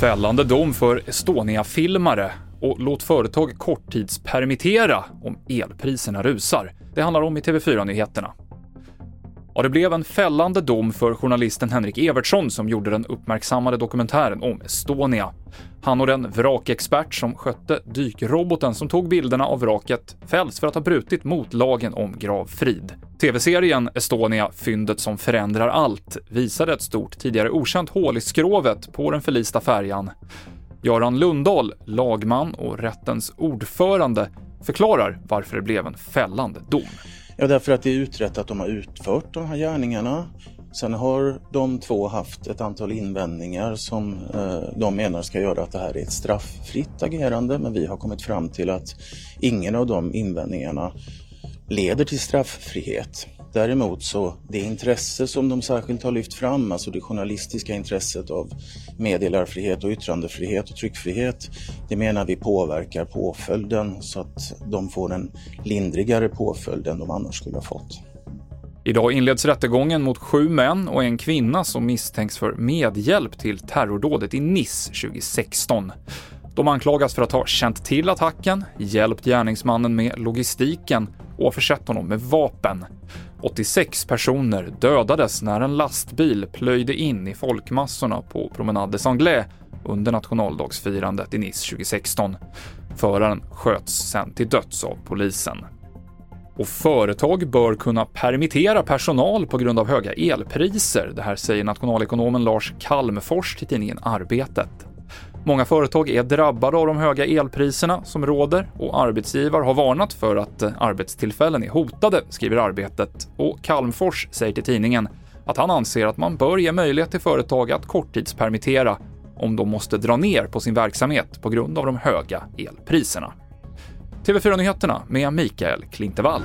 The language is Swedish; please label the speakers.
Speaker 1: Fällande dom för Estonia-filmare och låt företag korttidspermittera om elpriserna rusar. Det handlar om i TV4-nyheterna. Ja, det blev en fällande dom för journalisten Henrik Evertsson som gjorde den uppmärksammade dokumentären om Estonia. Han och den vrakexpert som skötte dykroboten som tog bilderna av vraket fälls för att ha brutit mot lagen om gravfrid. TV-serien Estonia, fyndet som förändrar allt, visade ett stort tidigare okänt hål i skrovet på den förlista färjan. Göran Lundahl, lagman och rättens ordförande, förklarar varför det blev en fällande dom.
Speaker 2: Ja, därför att det är utrett att de har utfört de här gärningarna. Sen har de två haft ett antal invändningar som eh, de menar ska göra att det här är ett strafffritt agerande, men vi har kommit fram till att ingen av de invändningarna leder till strafffrihet. Däremot så det intresse som de särskilt har lyft fram, alltså det journalistiska intresset av meddelarfrihet och yttrandefrihet och tryckfrihet, det menar vi påverkar påföljden så att de får en lindrigare påföljd än de annars skulle ha fått.
Speaker 1: Idag inleds rättegången mot sju män och en kvinna som misstänks för medhjälp till terrordådet i Nice 2016. De anklagas för att ha känt till attacken, hjälpt gärningsmannen med logistiken och försett honom med vapen. 86 personer dödades när en lastbil plöjde in i folkmassorna på Promenade des Anglais under nationaldagsfirandet i Nice 2016. Föraren sköts sen till döds av polisen. Och företag bör kunna permittera personal på grund av höga elpriser. Det här säger nationalekonomen Lars Kalmfors till tidningen Arbetet. Många företag är drabbade av de höga elpriserna som råder och arbetsgivare har varnat för att eh, arbetstillfällen är hotade, skriver Arbetet. Och Kalmfors säger till tidningen att han anser att man bör ge möjlighet till företag att korttidspermittera om de måste dra ner på sin verksamhet på grund av de höga elpriserna. TV4-nyheterna med Mikael Klintevall.